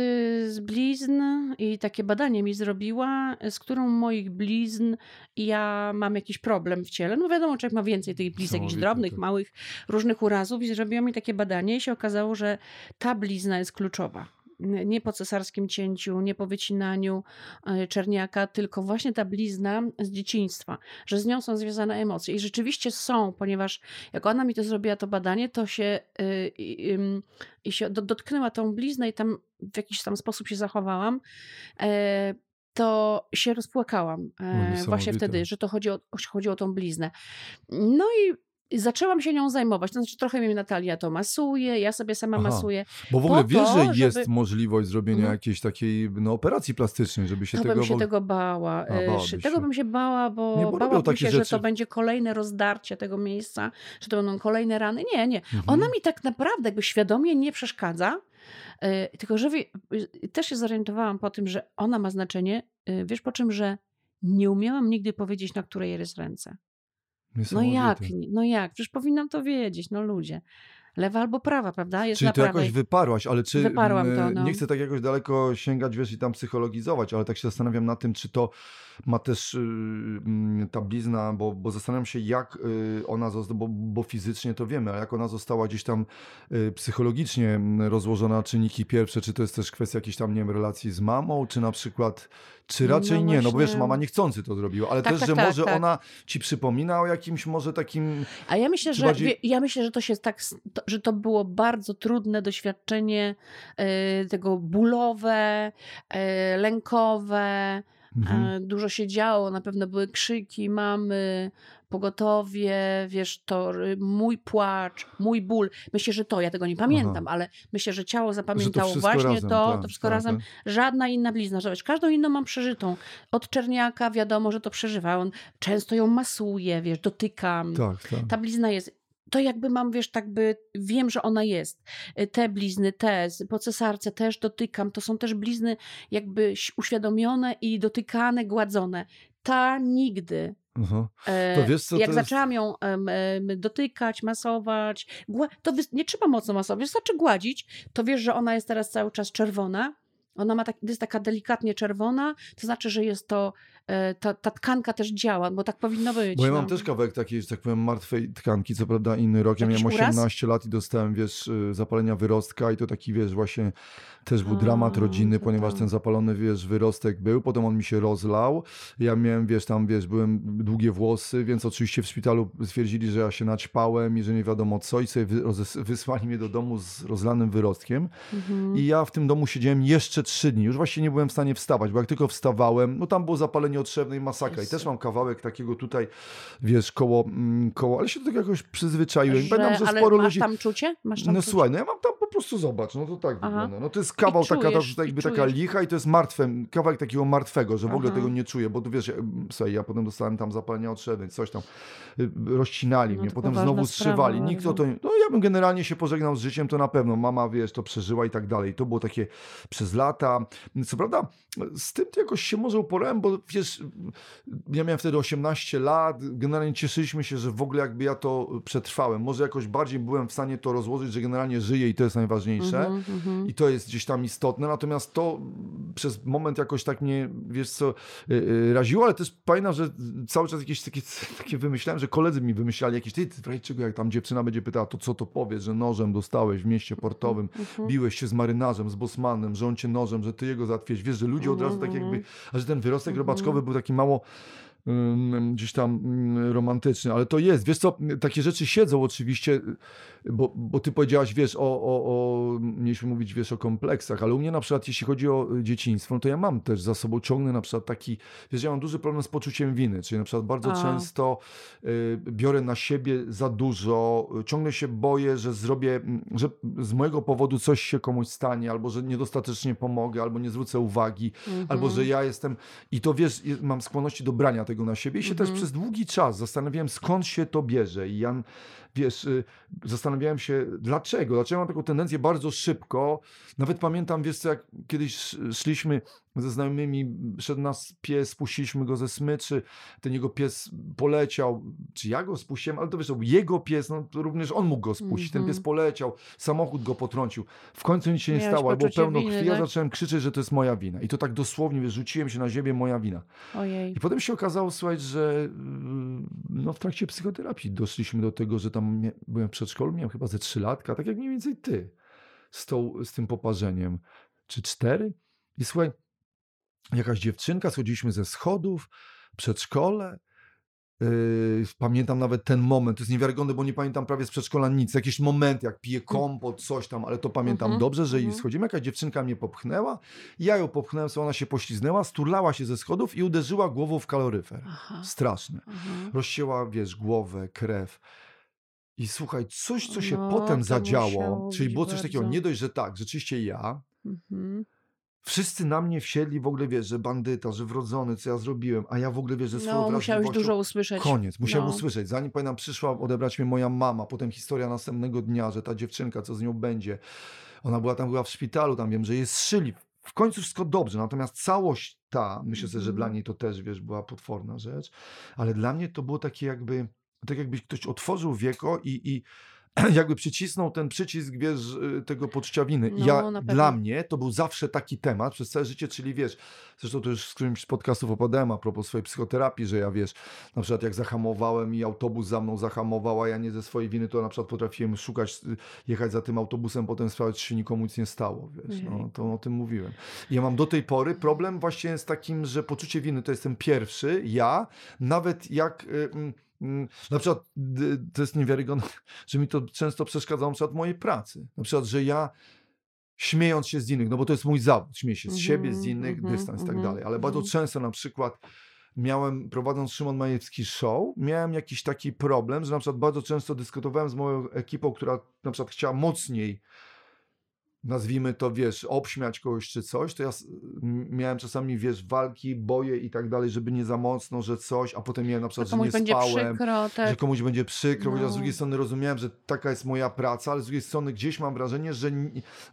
z blizn i takie badanie mi zrobiła, z którą moich blizn ja mam jakiś problem w ciele. No wiadomo, człowiek ma więcej tych blizn, jakichś drobnych, to. małych, różnych urazów i zrobiła mi takie badanie i się okazało, że ta blizna jest kluczowa. Nie po cesarskim cięciu, nie po wycinaniu e, czerniaka, tylko właśnie ta blizna z dzieciństwa, że z nią są związane emocje. I rzeczywiście są, ponieważ jak ona mi to zrobiła, to badanie, to się y, i, ym, i się do- dotknęła tą bliznę i tam w jakiś tam sposób się zachowałam, e, to się rozpłakałam e, właśnie wtedy, że to chodzi o, chodzi o tą bliznę. No i i zaczęłam się nią zajmować. To znaczy, trochę mi Natalia to masuje, ja sobie sama Aha. masuję. Bo w ogóle wiesz, to, że jest żeby- możliwość zrobienia Mhm. jakiejś takiej no, operacji plastycznej, żeby się to tego... bym się tego bała. A, e, szy- tego się. bym się bała, bo, Nie, bo bałabym się, że rzeczy. to będzie kolejne rozdarcie tego miejsca, że to będą kolejne rany. Nie, nie. Mhm. Ona mi tak naprawdę jakby świadomie nie przeszkadza, e, tylko że y, też się zorientowałam po tym, że ona ma znaczenie, wiesz po czym, że nie umiałam nigdy powiedzieć, na której jest ręce. No jak? No jak? Przecież powinnam to wiedzieć, no ludzie. Lewa albo prawa, prawda? Jest Czyli na to prawej. jakoś wyparłaś, ale czy Wyparłam to, mm, no. nie chcę tak jakoś daleko sięgać, wiesz, i tam psychologizować, ale tak się zastanawiam nad tym, czy to ma też y, mm, ta blizna, bo, bo zastanawiam się, jak y, ona została, bo, bo fizycznie to wiemy, ale jak ona została gdzieś tam y, psychologicznie mm, rozłożona na czynniki pierwsze, czy to jest też kwestia jakiejś tam, nie wiem, relacji z mamą, czy na przykład, czy No raczej nie, no bo wiesz, mama niechcący to zrobiła, ale Tak, też, tak, że tak, może tak. ona ci przypomina o jakimś może takim A ja myślę, że bardziej- ja myślę, że to się tak, to, że to było bardzo trudne doświadczenie e, tego bólowe, e, lękowe. Mhm. E, dużo się działo, na pewno były krzyki mamy, pogotowie, wiesz, to y, mój płacz, mój ból. Myślę, że to, ja tego nie pamiętam, ale myślę, że ciało że to zapamiętało właśnie razem, to, tak, to wszystko tak, razem. tak. Żadna inna blizna, zobacz, każdą inną mam przeżytą. Od czerniaka wiadomo, że to przeżywa. On często ją masuje, wiesz, dotykam. Tak, tak. Ta blizna jest. To jakby mam, wiesz, tak by wiem, że ona jest. Y, Te blizny, te po cesarce też dotykam. To są też blizny jakby uświadomione i dotykane, gładzone. Ta nigdy. To wiesz co, Jak jest- zaczęłam ją dotykać, masować, gła- to wys- nie trzeba mocno masować, wystarczy gładzić, to wiesz, że ona jest teraz cały czas czerwona. Ona ma tak, jest taka delikatnie czerwona, to znaczy, że jest to, ta, ta tkanka też działa, bo tak powinno być. Bo ja no. mam też kawałek takiej, że tak powiem, martwej tkanki, co prawda inny rok. Ja Jakiś miałem uraz? 18 lat i dostałem, wiesz, y, zapalenia wyrostka i to taki, wiesz, właśnie też był A, dramat rodziny, ponieważ tak. ten zapalony, wiesz, wyrostek był, potem on mi się rozlał. Ja miałem, wiesz, tam, wiesz, byłem długie włosy, więc oczywiście w szpitalu stwierdzili, że ja się naćpałem i że nie wiadomo co i sobie wysłali mnie do domu z rozlanym wyrostkiem. Mhm. I ja w tym domu siedziałem jeszcze trzy dni. Już właśnie nie byłem w stanie wstawać, bo jak tylko wstawałem, no tam było zapalenie otrzewne i masakra. I też mam kawałek takiego tutaj, wiesz, koło, mm, koło ale się do tego jakoś przyzwyczaiłem. Że, Pamiętam, że ale sporo masz ludzi... tam czucie? Masz tam No czucie? słuchaj, no ja mam tam po prostu zobacz, no to tak Aha. wygląda. No to jest kawał I taka, czujesz, ta, jakby taka licha i to jest martwe, kawałek takiego martwego, że w ogóle Aha. tego nie czuję, bo tu wiesz, ja, słuchaj, ja potem dostałem tam zapalenia otrzewne, coś tam, y, rozcinali No mnie, to potem znowu sprawa zszywali. Nikt o bardzo. to, nie- no ja bym generalnie się pożegnał z życiem, to na pewno, mama, wiesz, to przeżyła i tak dalej. To było takie przez lata. Co prawda, z tym to jakoś się może uporałem, bo wiesz, ja miałem wtedy 18 lat, generalnie cieszyliśmy się, że w ogóle jakby ja to przetrwałem. Może jakoś bardziej byłem w stanie to rozłożyć, że generalnie żyję i to jest najważniejsze. Mhm, mhm. I to jest gdzieś tam istotne, natomiast to przez moment jakoś tak mnie, wiesz co, y, y, raziło, ale też pamiętam, że cały czas jakieś takie, takie wymyślałem, że koledzy mi wymyślali jakieś, ty, ty czego jak tam dziewczyna będzie pytała, to co to powiesz, że nożem dostałeś w mieście portowym, Mhm. biłeś się z marynarzem, z bosmanem, że on cię nożem, że ty jego załatwiłeś, wiesz, że ludzie od razu tak jakby, a że ten wyrostek Mhm. Był taki mało gdzieś tam romantyczny, ale to jest, wiesz co, takie rzeczy siedzą oczywiście, bo, bo ty powiedziałaś, wiesz, o, o, o, mieliśmy mówić, wiesz, o kompleksach, ale u mnie na przykład, jeśli chodzi o dzieciństwo, no to ja mam też za sobą, ciągnę na przykład taki, wiesz, ja mam duży problem z poczuciem winy, czyli na przykład bardzo A. często y, biorę na siebie za dużo, y, ciągle się boję, że zrobię, że z mojego powodu coś się komuś stanie, albo że niedostatecznie pomogę, albo nie zwrócę uwagi, albo że ja jestem, i to wiesz, mam skłonności do brania tego na siebie. I się też przez długi czas zastanawiałem, skąd się to bierze. I ja, wiesz, y, zastanawiałem się, dlaczego, dlaczego mam taką tendencję bardzo szybko, nawet pamiętam, wiesz co, jak kiedyś sz- szliśmy ze znajomymi, szedł nas pies, spuściliśmy go ze smyczy, ten jego pies poleciał, czy ja go spuściłem, ale to wiesz, to jego pies, no również on mógł go spuścić, ten Mhm. pies poleciał, samochód go potrącił, w końcu nic się nie Miałeś stało, ale było poczucie pełno winy, krwi, ja tak? zacząłem krzyczeć, że to jest moja wina i to tak dosłownie, wiesz, rzuciłem się na ziemię, moja wina. Ojej. I potem się okazało, słuchaj, że mm, no, w trakcie psychoterapii doszliśmy do tego, że tam byłem w przedszkolu, miałem chyba ze trzy latka, tak jak mniej więcej ty, z, tą, z tym poparzeniem, czy cztery. I słuchaj, jakaś dziewczynka, schodziliśmy ze schodów, przedszkole, Yy, pamiętam nawet ten moment, to jest niewiarygodne, bo nie pamiętam prawie z przedszkola nic, jakieś momenty, jak piję kompot, coś tam, ale to pamiętam Mhm, dobrze, że mhm. schodzimy, jakaś dziewczynka mnie popchnęła, ja ją popchnąłem, ona się pośliznęła, sturlała się ze schodów i uderzyła głową w kaloryfer. Aha. Straszne. aha. Rozcięła, wiesz, głowę, krew. I słuchaj, coś, co się No, potem zadziało, czyli było coś takiego, bardzo. nie dość, że tak, rzeczywiście ja, Mhm. Wszyscy na mnie wsiedli w ogóle, wiesz, że bandyta, że wrodzony, co ja zrobiłem, a ja w ogóle, wiesz, że swoją No, musiałeś dużo usłyszeć. Koniec, musiałem No. usłyszeć. Zanim pamiętam, przyszła odebrać mnie moja mama, potem historia następnego dnia, że ta dziewczynka, co z nią będzie. Ona była tam była w szpitalu, tam wiem, że jest szyli w końcu wszystko dobrze, natomiast całość ta, myślę sobie, że Mhm. dla niej to też, wiesz, była potworna rzecz, ale dla mnie to było takie jakby, tak jakbyś ktoś otworzył wieko i, i jakby przycisnął ten przycisk, wiesz, y, tego poczucia winy. No, ja, dla mnie to był zawsze taki temat przez całe życie, czyli wiesz, zresztą to już z którymś z podcastów opowiadałem a propos swojej psychoterapii, że ja wiesz, na przykład jak zahamowałem i autobus za mną zahamował, a ja nie ze swojej winy, to na przykład potrafiłem szukać, y, jechać za tym autobusem, potem sprawdzić, czy się nikomu nic nie stało, wiesz, no, Ojejku. to o tym mówiłem. I ja mam do tej pory problem właśnie z takim, że poczucie winy to jestem pierwszy, ja, nawet jak... y, mm, Na przykład to jest niewiarygodne, że mi to często przeszkadzało na przykład w mojej pracy. Na przykład, że ja śmiejąc się z innych, no bo to jest mój zawód, śmieję się z siebie, z Mhm, innych, mhm, dystans i tak mhm, dalej. Ale bardzo często na przykład miałem, prowadząc Szymon Majewski Show, miałem jakiś taki problem, że na przykład bardzo często dyskutowałem z moją ekipą, która na przykład chciała mocniej nazwijmy to, wiesz, obśmiać kogoś czy coś, to ja miałem czasami, wiesz, walki, boje i tak dalej, żeby nie za mocno, że coś, a potem miałem na Że przykład, że nie spałem, przykro, że tak. komuś będzie przykro, chociaż z No. drugiej strony rozumiałem, że taka jest moja praca, ale z drugiej strony gdzieś mam wrażenie, że,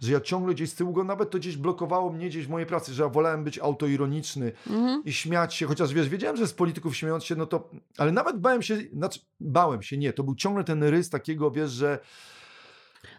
że ja ciągle gdzieś z tyłu go, nawet to gdzieś blokowało mnie gdzieś w mojej pracy, że ja wolałem być autoironiczny Mhm. i śmiać się, chociaż wiesz, wiedziałem, że z polityków śmiejąc się, no to, ale nawet bałem się, znaczy bałem się, nie, to był ciągle ten rys takiego, wiesz, że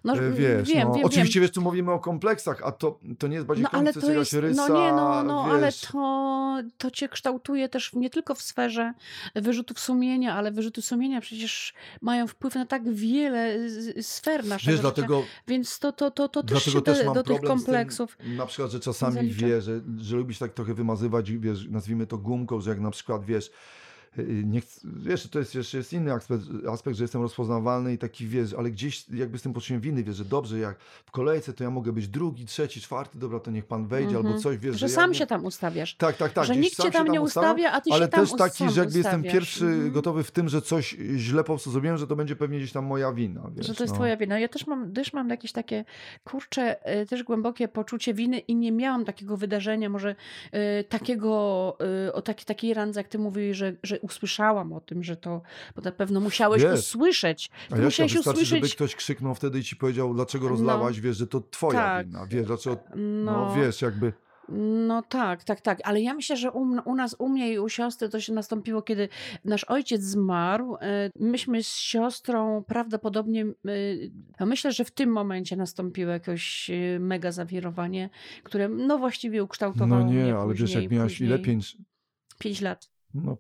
No, e, wiesz, wiem, no, wiem, oczywiście wiem. wiesz, tu mówimy o kompleksach, a to, to nie jest bardziej No ale to jest, rysa, no nie, no, no ale to, to cię kształtuje też nie tylko w sferze wyrzutów sumienia, ale wyrzuty sumienia przecież mają wpływ na tak wiele sfer naszego Wiesz, życia, dlatego, więc to, to, to, to też się też do, do tych z tym, kompleksów na przykład, że czasami wie, że, że lubisz tak trochę wymazywać, wiesz, nazwijmy to gumką, że jak na przykład, wiesz, nie chc- wiesz, to jest jeszcze jest inny aspekt, aspekt, że jestem rozpoznawalny i taki, wiesz, ale gdzieś jakby z tym poczuciem winy, wiesz, że dobrze, jak w kolejce, to ja mogę być drugi, trzeci, czwarty, dobra, to niech pan wejdzie, albo Mhm. coś, wiesz, że ja sam nie- się tam ustawiasz. Tak, tak, tak. że nikt cię się tam nie ustawia, a ty ale się tam też taki, że jakby jestem pierwszy Mhm. gotowy w tym, że coś źle po prostu zrobiłem, że to będzie pewnie gdzieś tam moja wina, wiesz, Że to jest no. twoja wina. Ja też mam, też mam jakieś takie, kurcze, y, też głębokie poczucie winy i nie miałam takiego wydarzenia, może y, takiego, y, o taki, takiej randze, jak ty mówisz, że, że usłyszałam o tym, że to, bo na pewno musiałeś Wiesz, usłyszeć. Ty jak musiałeś wystarczy, żeby usłyszeć, ktoś krzyknął wtedy i ci powiedział, dlaczego No. rozlałaś, wiesz, że to twoja Tak. wina, wiesz, dlaczego, no, no, wiesz, jakby, No tak, tak, tak. Ale ja myślę, że u, u nas, u mnie i u siostry to się nastąpiło, kiedy nasz ojciec zmarł. e, Myśmy z siostrą prawdopodobnie, e, ja myślę, że w tym momencie nastąpiło jakieś e, mega zawirowanie, które no właściwie ukształtowało no mnie nie, ale później, wiesz, jak miałaś ile, później pięć, pięć lat. no,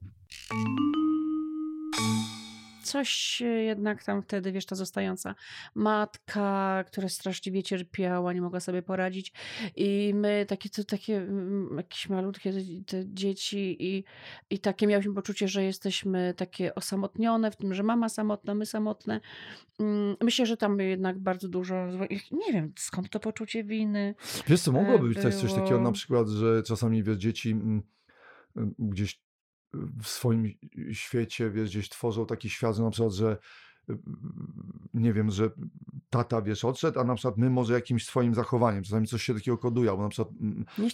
Coś e, jednak tam wtedy, wiesz, ta zostająca matka, która straszliwie cierpiała, nie mogła sobie poradzić. I my, takie, to, takie mm, jakieś malutkie te, dzieci i, i takie miałyśmy poczucie, że jesteśmy takie osamotnione w tym, że mama samotna, my samotne. Mm, Myślę, że tam jednak bardzo dużo, nie wiem, skąd to poczucie winy. wiesz co, mogłoby E, być coś takiego na było- przykład, że czasami, wiesz, dzieci mm, gdzieś w swoim świecie, wiesz, gdzieś tworzą taki świat, że na przykład, że nie wiem, że tata, wiesz, odszedł, a na przykład my może jakimś swoim zachowaniem, czasami coś się takiego koduje, albo na przykład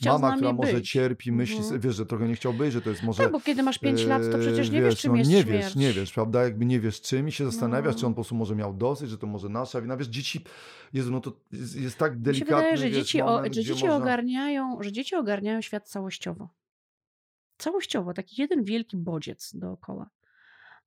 mama, która może być. cierpi, myśli, Mhm. wiesz, że trochę nie chciał być, że to jest może... Tak, bo kiedy masz pięć lat, to przecież nie wiesz, czym no, jest nie śmierć. wiesz, nie wiesz, prawda? Jakby nie wiesz czym i się zastanawiasz, czy on No. po prostu może miał dosyć, że to może nasza wina. Wiesz, dzieci, Jezu, no to jest, jest tak Mi się delikatny, wydaje, że wiesz, dzieci, o, moment, że gdzie dzieci można... ogarniają, że dzieci ogarniają świat całościowo. Całościowo, taki jeden wielki bodziec dookoła.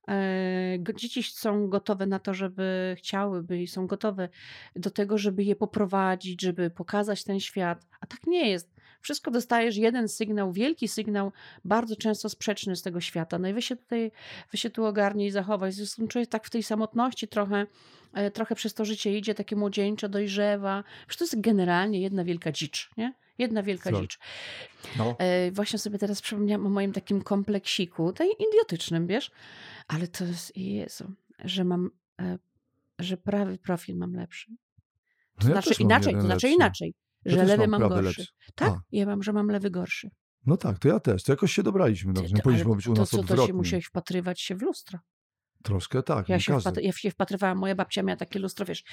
E, Dzieci są gotowe na to, żeby chciałyby i są gotowe do tego, żeby je poprowadzić, żeby pokazać ten świat. A tak nie jest. Wszystko dostajesz jeden sygnał, wielki sygnał, bardzo często sprzeczny z tego świata. No i wy się tutaj, wy się tu ogarnij i zachowaj. Zresztą człowiek tak w tej samotności trochę, e, trochę przez to życie idzie, takie młodzieńcze, dojrzewa. Przecież to jest generalnie jedna wielka dzicz, nie? Jedna wielka dzicz. No, E, właśnie sobie teraz przypomniałam o moim takim kompleksiku, tej idiotycznym, wiesz? Ale to jest, Jezu, że mam, e, że prawy profil mam lepszy. To no ja znaczy inaczej, to znaczy lepszy. inaczej, że też lewy mam mam gorszy. lepszy. Tak, A. ja mam, że mam lewy gorszy. No tak, to ja też. To jakoś się dobraliśmy dobrze. ty- Nie powinniśmy być u to nas co, to się odwrotnie. musiałeś wpatrywać się w lustro. Troszkę tak, Ja się, ja się wpatrywałam, moja babcia miała takie lustro, wiesz,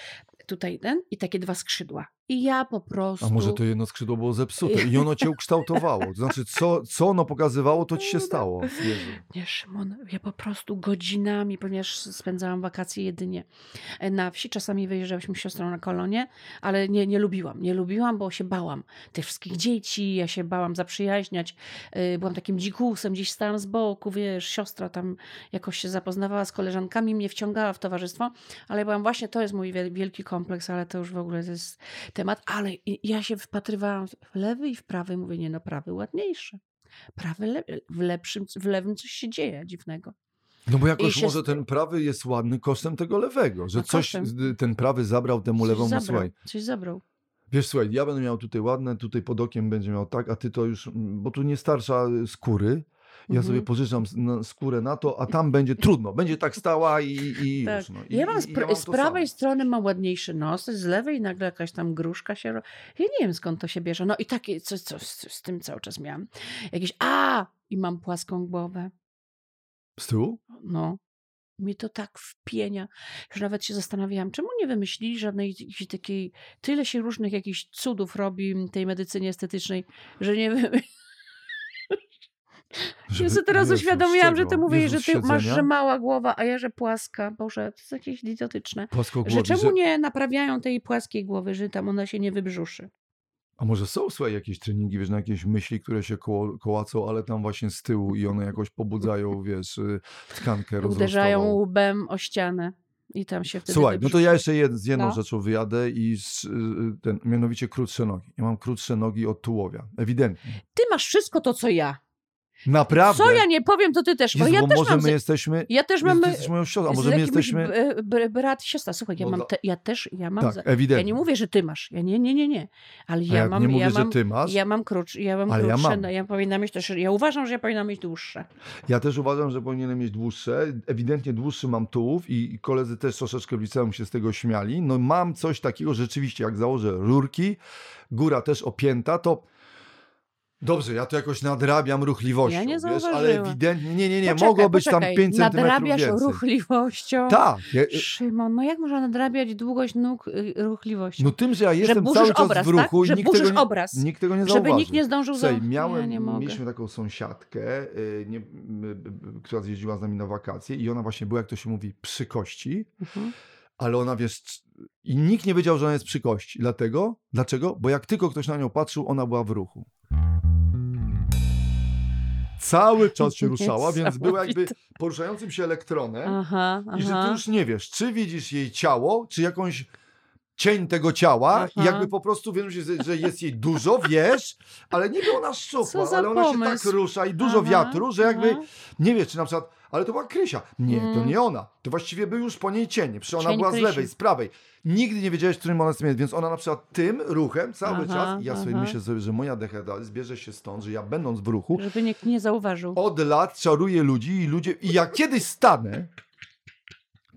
tutaj ten i takie dwa skrzydła. I ja po prostu... A może to jedno skrzydło było zepsute i ono cię ukształtowało. To znaczy, co, co ono pokazywało, to ci się stało. Jezu. Nie, Szymon, ja po prostu godzinami, ponieważ spędzałam wakacje jedynie e, na wsi. Czasami wyjeżdżałyśmy z siostrą na kolonie, ale nie, nie lubiłam. Nie lubiłam, bo się bałam tych wszystkich dzieci, ja się bałam zaprzyjaźniać. E, Byłam takim dzikusem, gdzieś stałam z boku, wiesz, siostra tam jakoś się zapoznawała z koleżankami, mnie wciągała w towarzystwo, ale ja byłam właśnie, to jest mój wiel- wielki kompleks, ale to już w ogóle jest temat. Ale ja się wpatrywałam w lewy i w prawy, mówię, nie no, prawy ładniejszy. Prawy le- w, lepszym, w lewym coś się dzieje dziwnego. No bo jakoś się może ten prawy jest ładny kosztem tego lewego, że No coś ten prawy zabrał temu Coś zabrał, Słuchaj, coś zabrał. wiesz, słuchaj, ja będę miał tutaj ładne, tutaj pod okiem będzie miał tak, a ty to już, bo tu nie starsza y, skóry. Ja Mhm. sobie pożyczam na skórę na to, a tam będzie trudno. Będzie tak stała i, i Tak. już. No. I, Ja mam i- pra- mam z prawej samo. strony mam ładniejszy nos, z lewej nagle jakaś tam gruszka się. Ja nie wiem skąd to się bierze. No i takie, coś, coś z, tym cały czas miałam. Jakieś, a! I mam płaską głowę. Z tyłu? No. Mi to tak wpienia, że nawet się zastanawiałam, czemu nie wymyślili żadnej takiej, tyle się różnych jakichś cudów robi tej medycynie estetycznej, że nie Ja Żeby- sobie teraz uświadomiłam, że ty mówisz, że ty masz, że mała głowa, a ja, że płaska. Boże, to jest jakieś idiotyczne. Że czemu że... nie naprawiają tej płaskiej głowy, że tam ona się nie wybrzuszy? A może są słuchaj, jakieś treningi, wiesz, na jakieś myśli, które się koło, kołacą, ale tam właśnie z tyłu i one jakoś pobudzają, wiesz, y, tkankę Uderzają łbem o ścianę i tam się wtedy Słuchaj, no to ja jeszcze jed, z jedną No. rzeczą wyjadę i z, y, ten, mianowicie krótsze nogi. Ja mam krótsze nogi od tułowia, ewidentnie. Ty masz wszystko to, co ja. Naprawdę. Co ja nie powiem, to ty też. Jezu, ja też może mam... my jesteśmy... Ja też mam... jesteś moją siostrą, a może my jesteśmy... b- b- brat siostra. Słuchaj, ja Bo mam te, ja też, ja mam... Tak, za-. Ja nie mówię, że ty masz. Ja nie, nie, nie, nie. Ale ja jak mam... nie mówię, ja że mam, ty masz, Ja mam krótsze, ja mam Ale ja krótsze, mam. no, ja powinnam mieć też, ja uważam, że ja powinnam mieć dłuższe. Ja też uważam, że powinienem mieć dłuższe. Ewidentnie dłuższy mam tułów i i koledzy też troszeczkę w liceum się z tego śmiali. No mam coś takiego rzeczywiście, jak założę rurki, góra też opięta, to dobrze, ja to jakoś nadrabiam ruchliwością, Ja nie wiesz, ale ewidentnie, nie, nie, nie, Poczekaj, mogło być poczekaj. tam 5 centymetrów Nadrabiasz więcej. ruchliwością. Tak, ja, Szymon, no jak można nadrabiać długość nóg y, ruchliwością? no tym, że ja jestem burzysz cały czas obraz, w ruchu tak? i Że nikt tego, nie, obraz. nikt tego nie Żeby zauważy. nikt nie zdążył. Słuchaj, miałem, ja mieliśmy taką sąsiadkę, y, nie, y, która zjeździła z nami na wakacje i ona właśnie była, jak to się mówi, przy kości, Mhm. Ale ona wiesz, i nikt nie wiedział, że ona jest przy kości. Dlatego, dlaczego? Bo jak tylko ktoś na nią patrzył, ona była w ruchu. Cały czas się ruszała, więc była jakby poruszającym się elektronem Aha, i że ty już nie wiesz, czy widzisz jej ciało, czy jakąś cień tego ciała i Aha. jakby po prostu wiesz, że- jest jej dużo, wiesz, ale niby ona szczupła, ale ona się tak pomysł? rusza i dużo Aha, wiatru, że jakby aha. nie wiesz, czy na przykład, ale to była Krysia. Nie, to Mm. nie ona. To właściwie był już po niej cień. Przecież ona Cień była z Krysi. lewej, z prawej. Nigdy nie wiedziałeś, którym ona jest, więc ona na przykład tym ruchem cały Aha, czas, i ja sobie aha. myślę sobie, że moja dehedralis bierze się stąd, że ja będąc w ruchu, Żeby nikt nie zauważył. od lat czaruję ludzi i ludzie, i jak kiedyś stanę,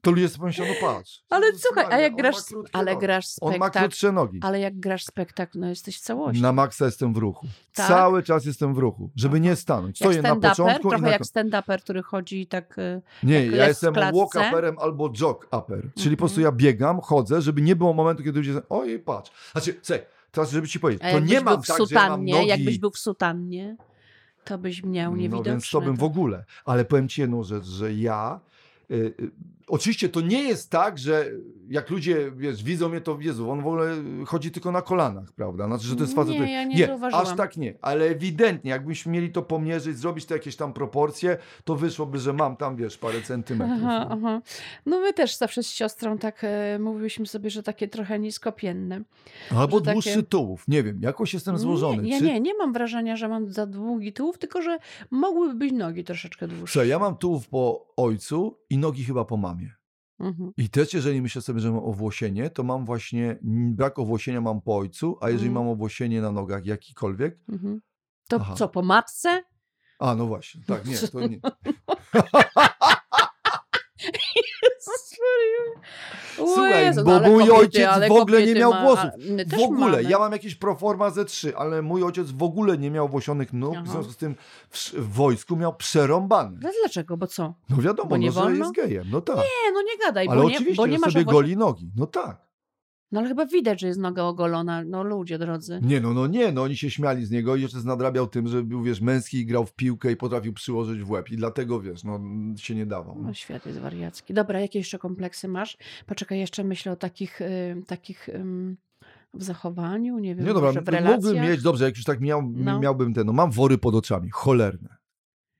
to ludzie sobie pomyślą, no patrz. Ale słuchaj, a jak grasz, ale nogi. grasz On ma spektakl, krótsze nogi. ale jak grasz spektakl, no jesteś w całości. Na maksa jestem w ruchu. Tak? Cały czas jestem w ruchu, żeby nie stanąć. Stoję na początku i trochę na jak stand-uper, który chodzi i tak... y, Nie, ja jest jestem walk-uperem albo jog-upper. Czyli po prostu Mhm. ja biegam, chodzę, żeby nie było momentu, kiedy ludzie ojej, patrz. Znaczy, słuchaj, teraz żeby ci powiedzieć, A to nie mam w tak, że ja mam sutannie, nogi... jakbyś był w sutannie, to byś miał No niewidoczne. więc to bym w ogóle. Ale powiem ci jedną rzecz, że ja... Oczywiście to nie jest tak, że jak ludzie wiesz, widzą mnie, to Jezu, on w ogóle chodzi tylko na kolanach, prawda? Znaczy, że to jest facet... Nie, ja nie nie aż tak nie. Ale ewidentnie, jakbyśmy mieli to pomierzyć, zrobić te jakieś tam proporcje, to wyszłoby, że mam tam, wiesz, parę centymetrów. Aha, no. aha. No my też zawsze z siostrą tak e, mówiliśmy sobie, że takie trochę niskopienne. Albo że takie- dłuższy tułów. Nie wiem, jakoś jestem złożony. Nie, ja Czy... nie, nie mam wrażenia, że mam za długi tułów, tylko że mogłyby być nogi troszeczkę dłuższe. Słuchaj, ja mam tułów po ojcu i nogi chyba po mamie. Mhm. I też, jeżeli myślę sobie, że mam owłosienie, to mam właśnie brak owłosienia mam po ojcu, a jeżeli Mhm. mam owłosienie na nogach jakikolwiek, Mhm. To Aha. co, po matce? a no właśnie, tak, nie, to nie. Jezus Maria. O Słuchaj, Jezu, bo no mój kobiety, ojciec w ogóle nie miał ma- włosów. W ogóle, mamy. ja mam jakieś proforma ze trzy, ale mój ojciec w ogóle nie miał włosionych nóg, w Aha. związku z tym w, w wojsku miał przerąbane. Ale dlaczego? Bo co? No wiadomo, Bo nie no, że wolno? jest gejem, no tak. Nie, no nie gadaj, ale bo nie, oczywiście, bo nie że masz sobie owłosio- goli nogi, no tak. No ale chyba widać, że jest noga ogolona. No ludzie drodzy. Nie, no, no nie, no oni się śmiali z niego i ojciec nadrabiał tym, że był, wiesz, męski i grał w piłkę i potrafił przyłożyć w łeb i dlatego, wiesz, no się nie dawał. No. No, świat jest wariacki. Dobra, jakie jeszcze kompleksy masz? Poczekaj, jeszcze myślę o takich, y, takich ym, w zachowaniu, nie wiem, Nie dobra, może w relacjach. mógłbym mieć, dobrze, jak już tak miał, No. miałbym ten, no mam wory pod oczami, cholerne.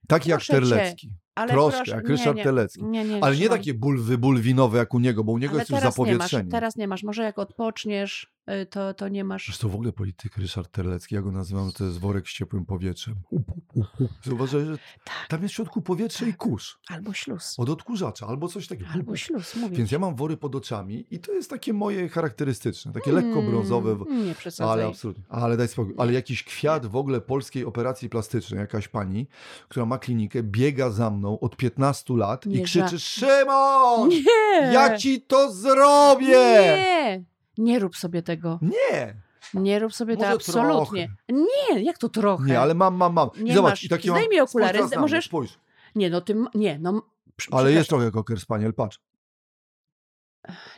Taki jak Proszę cię, Terlecki. Ale Troszkę, proszę, jak nie, Ryszard nie, Terlecki. Nie, nie, Ale nie takie bulwy, bulwinowe jak u niego, bo u niego ale jest już teraz nie masz, zapowietrzenie. teraz nie masz. Może jak odpoczniesz, y, to, to nie masz... Zresztą w ogóle polityk Ryszard Terlecki, ja go nazywam, to jest worek z ciepłym powietrzem. Zauważyłeś, że Tak, tam jest w środku powietrze i kurz. albo śluz. Od odkurzacza, albo coś takiego. Albo śluz, mówię Więc ja mam wory pod oczami i to jest takie moje charakterystyczne, takie lekko brązowe. Mm, Nie przesadzaj. Ale absolutnie. Ale daj spokój. Ale jakiś kwiat w ogóle polskiej operacji plastycznej, jakaś pani, która ma klinikę, biega za mną od 15 lat i Nie krzyczy: ża- Szymon! Nie! Ja ci to zrobię! Nie! Nie rób sobie tego. Nie! Nie rób sobie tego absolutnie. Nie, jak to trochę? Nie, ale mam, mam, mam. I Nie zobacz, masz. i takie Zdejmij mam... okulary, Spójrz możesz- Spójrz. Nie, no ty... m- Nie, no... Ale jest trochę koker spaniel, patrz.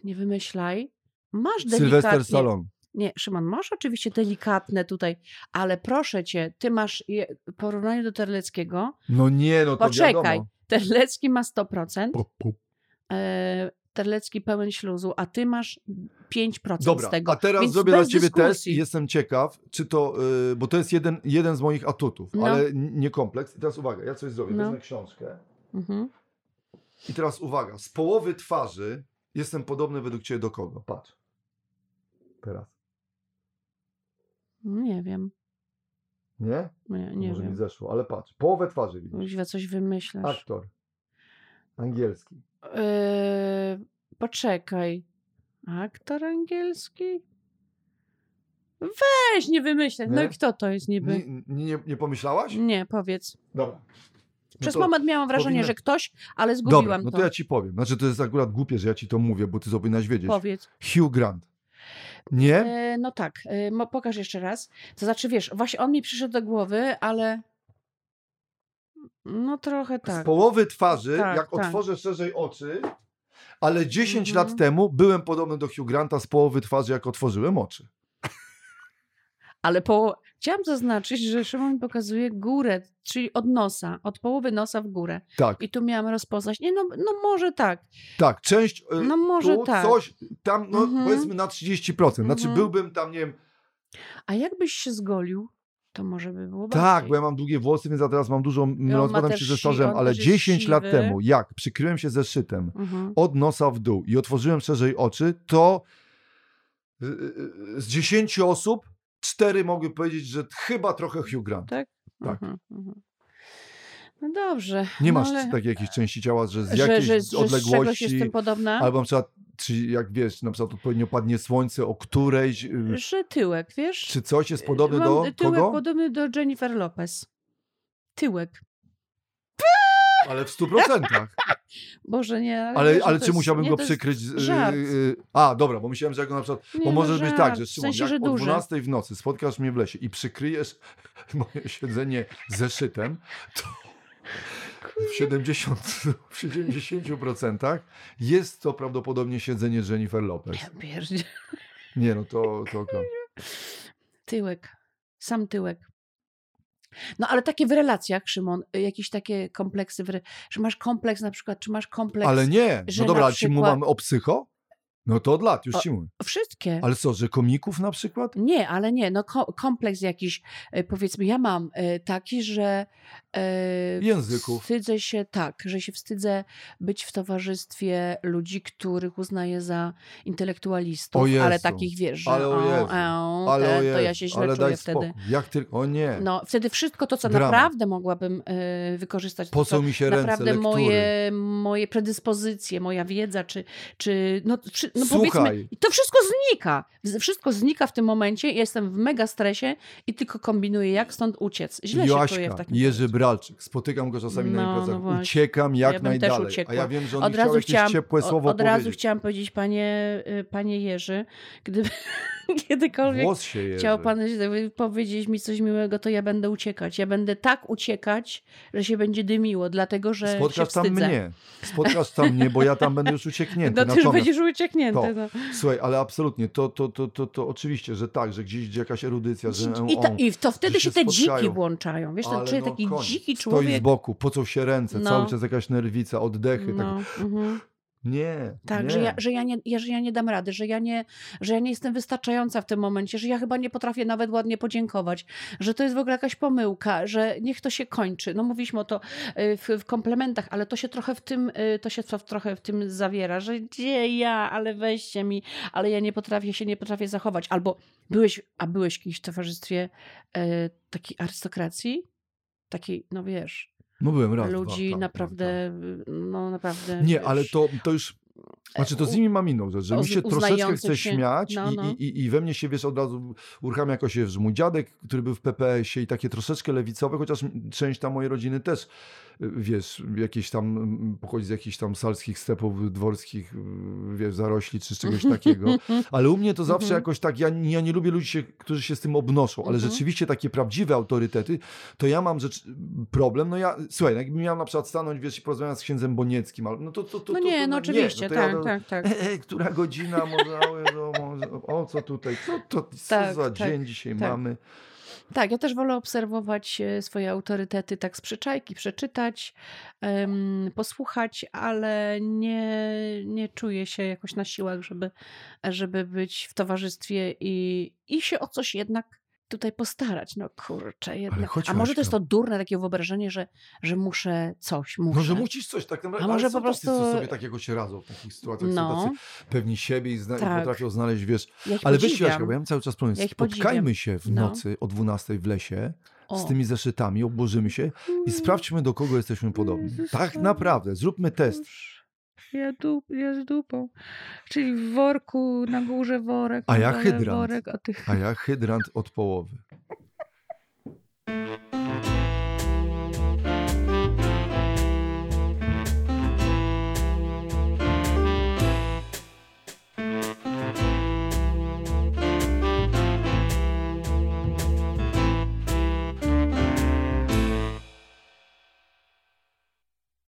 Nie wymyślaj. Masz Sylwester delikatnie... Nie, Szymon, masz oczywiście delikatne tutaj, ale proszę cię, ty masz je, w porównaniu do Terleckiego, No nie, no to poczekaj, wiadomo. Terlecki ma 100%, Pu, pu. e, Terlecki pełen śluzu, a ty masz 5% Dobra, z tego. a teraz Więc zrobię dla ciebie test dyskusji. i jestem ciekaw, czy to, y, bo to jest jeden, jeden z moich atutów, No. ale nie kompleks. I teraz uwaga, ja coś zrobię, No. wezmę książkę Mhm. i teraz uwaga, z połowy twarzy jestem podobny według ciebie do kogo? Patrz. Teraz. Nie wiem, Nie? nie, nie Może mi wiem. zeszło, ale patrz, połowę twarzy widzisz. Kuźwa, coś wymyślasz. Aktor. Angielski. E, poczekaj. Aktor angielski? Weź, nie wymyślaj. No Nie? i kto to jest niby? Nie, nie, nie pomyślałaś? Nie, powiedz. Dobra. No Przez moment miałam wrażenie, powinna- że ktoś, ale zgubiłam Dobra, no to to. ja ci powiem. Znaczy to jest akurat głupie, że ja ci to mówię, bo ty powinnaś wiedzieć. Powiedz. Hugh Grant. Nie? E, no tak, e, mo- pokaż jeszcze raz. To znaczy, wiesz, właśnie on mi przyszedł do głowy, ale no trochę Z tak. połowy twarzy, Tak, jak tak. otworzę szerzej oczy, ale 10 Mhm. lat temu byłem podobny do Hugh Granta z połowy twarzy, jak otworzyłem oczy. Ale po... chciałam zaznaczyć, że Szymon mi pokazuje górę, czyli od nosa, od połowy nosa w górę. Tak, I tu miałam rozpoznać. Nie, no, no może tak. tak, część y, No może tu, tak. coś, tam, no Mhm. powiedzmy na 30%. Znaczy Mhm. byłbym tam, nie wiem, A jakbyś się zgolił, to może by było tak, bardziej. bo ja mam długie włosy, więc ja teraz mam dużo, ma rozkładam się ze on ale też jest 10 lat siwy. temu, jak przykryłem się zeszytem, Mhm. od nosa w dół i otworzyłem szerzej oczy, to y, y, z 10 osób cztery mogły powiedzieć, że chyba trochę Hugh Grant. Tak? Tak. Mhm, mhm. No dobrze. Nie no masz ale... takiej jakiejś części ciała, że z że, jakiejś że, że z czegoś odległości, jestem podobna? albo na przykład, czy jak wiesz, na przykład odpowiednio padnie słońce o którejś, y, Że tyłek, wiesz? czy coś jest podobny Mam do tyłek kogo? podobny do Jennifer Lopez. Tyłek. Ale w stu procentach. Boże, nie. Ale, wiesz, że ale czy musiałbym go przykryć? z- żart. y, y, A, dobra, bo myślałem, że jak go na przykład... Nie, Bo no może być żart, tak, że w Szymon, sensie, jak że o duży. 12 w nocy spotkasz mnie w lesie i przykryjesz moje siedzenie zeszytem, to w 70, w 70% jest to prawdopodobnie siedzenie Jennifer Lopez. Ja pierdzie- Nie, no to, to. Tyłek. Sam tyłek. No ale takie w relacjach, Szymon, y, jakieś takie kompleksy, w re... że masz kompleks na przykład, czy masz kompleks... Ale nie, no dobra, ale ci przykład- mamy o psycho? No to od lat, już O- ci mówię. Wszystkie. Ale co, że komików na przykład? Nie, ale nie, no ko- kompleks jakiś, e, powiedzmy, ja mam e, taki, że e, Języków. wstydzę się, tak, że się wstydzę być w towarzystwie ludzi, których uznaję za intelektualistów, O ale Jezu, takich, wiesz, że ale o o, Jezu, e, Ale te, o to ja Jezu, się źle ale czuję wtedy. spokój. Jak ty... O nie. No, wtedy wszystko to, co Dramat. naprawdę mogłabym wykorzystać, Po co mi się ręce, naprawdę moje, moje predyspozycje, moja wiedza, czy, czy no, no Słuchaj. to wszystko znika. Wszystko znika w tym momencie. Ja jestem w mega stresie i tylko kombinuję, jak stąd uciec. Źle się czuję w Joaśka, takim Jerzy. Bralczyk. Spotykam go czasami No, na no imprezach. właśnie. Uciekam jak Ja najdalej. A ja wiem, że on Od razu chciałam, ciepłe od, słowo od razu powiedzieć. chciałam powiedzieć, panie, y, panie Jerzy, gdyby kiedykolwiek chciał pan powiedzieć mi coś miłego, to ja będę uciekać. Ja będę tak uciekać, że się będzie dymiło, dlatego że Spotkasz tam mnie. Spotkasz tam mnie, bo ja tam będę już ucieknięty. No ty już będziesz ucieknięty. To. No. słuchaj, ale absolutnie, to, to, to, to, to oczywiście, że tak, że gdzieś gdzie jakaś erudycja, że I, to, I to wtedy się te dziki spotkają. włączają. Wiesz, ale czuję no taki koniec. dziki Stoi człowiek. z boku, pocą się ręce, No. cały czas jakaś nerwica, oddechy. No, Tak. mhm. Nie, Tak, nie. że ja, że, ja nie, ja, że ja nie dam rady, że ja nie, że ja nie jestem wystarczająca w tym momencie, że ja chyba nie potrafię nawet ładnie podziękować, że to jest w ogóle jakaś pomyłka, że niech to się kończy. No mówiliśmy o to y, w, w komplementach, ale to się trochę w tym, y, to się trochę w tym zawiera, że gdzie ja, ale weźcie mi, ale ja nie potrafię się, nie potrafię zachować. Albo byłeś, a byłeś w towarzystwie y, takiej arystokracji? Takiej, no wiesz, No byłem raz, dwa, ludzi tak, tak, naprawdę, y, no naprawdę. Nie, wiesz, ale to, to już. Znaczy, to z nimi mam inną rzecz, że mi się troszeczkę chce się. śmiać No, i, no. I, i, i we mnie się, wiesz, od razu uruchamia jakoś, wiesz, mój dziadek, który był w PPS-ie i takie troszeczkę lewicowe, chociaż część tam mojej rodziny też, y, wiesz, jakieś tam, pochodzi z jakichś tam salskich stepów dworskich, y, wiesz, zarośli czy z czegoś takiego, ale u mnie to zawsze Mhm. jakoś tak, ja, ja nie lubię ludzi, się, którzy się z tym obnoszą, ale Mhm. rzeczywiście takie prawdziwe autorytety, to ja mam rzecz, problem, no ja, słuchaj, no jakbym miał na przykład stanąć, wiesz, i porozmawiać z księdzem Bonieckim, ale no to, to, to, No to, nie, to, no oczywiście, ja tak, do- tak, tak. E, e, która godzina, może, o, co tutaj, co, to, co Tak, za tak, dzień dzisiaj tak. mamy. Tak, ja też wolę obserwować e, swoje autorytety tak z przyczajki, przeczytać, em, posłuchać, ale nie, nie czuję się jakoś na siłach, żeby, żeby być w towarzystwie i, i się o coś jednak tutaj postarać. No kurczę, jednak. A może to jest to durne takie wyobrażenie, że, że muszę coś, muszę. No, że musisz coś tak naprawdę, A może po tacy, co prostu- sobie takiego się radzą w takich sytuacjach, są No, tacy pewni siebie i, zna, Tak. potrafią znaleźć, wiesz, ja ale podziwiam. Jaśka, bo ja mam cały czas problem, Ja spotkajmy się w No. nocy o 12 w lesie, z O. tymi zeszytami, obłożymy się i sprawdźmy, do kogo jesteśmy podobni. Tak naprawdę, zróbmy test. Ja, dup, ja z dupą. Czyli w worku, na górze worek. A ja hydrant. Worek, a, ty... a ja hydrant od połowy.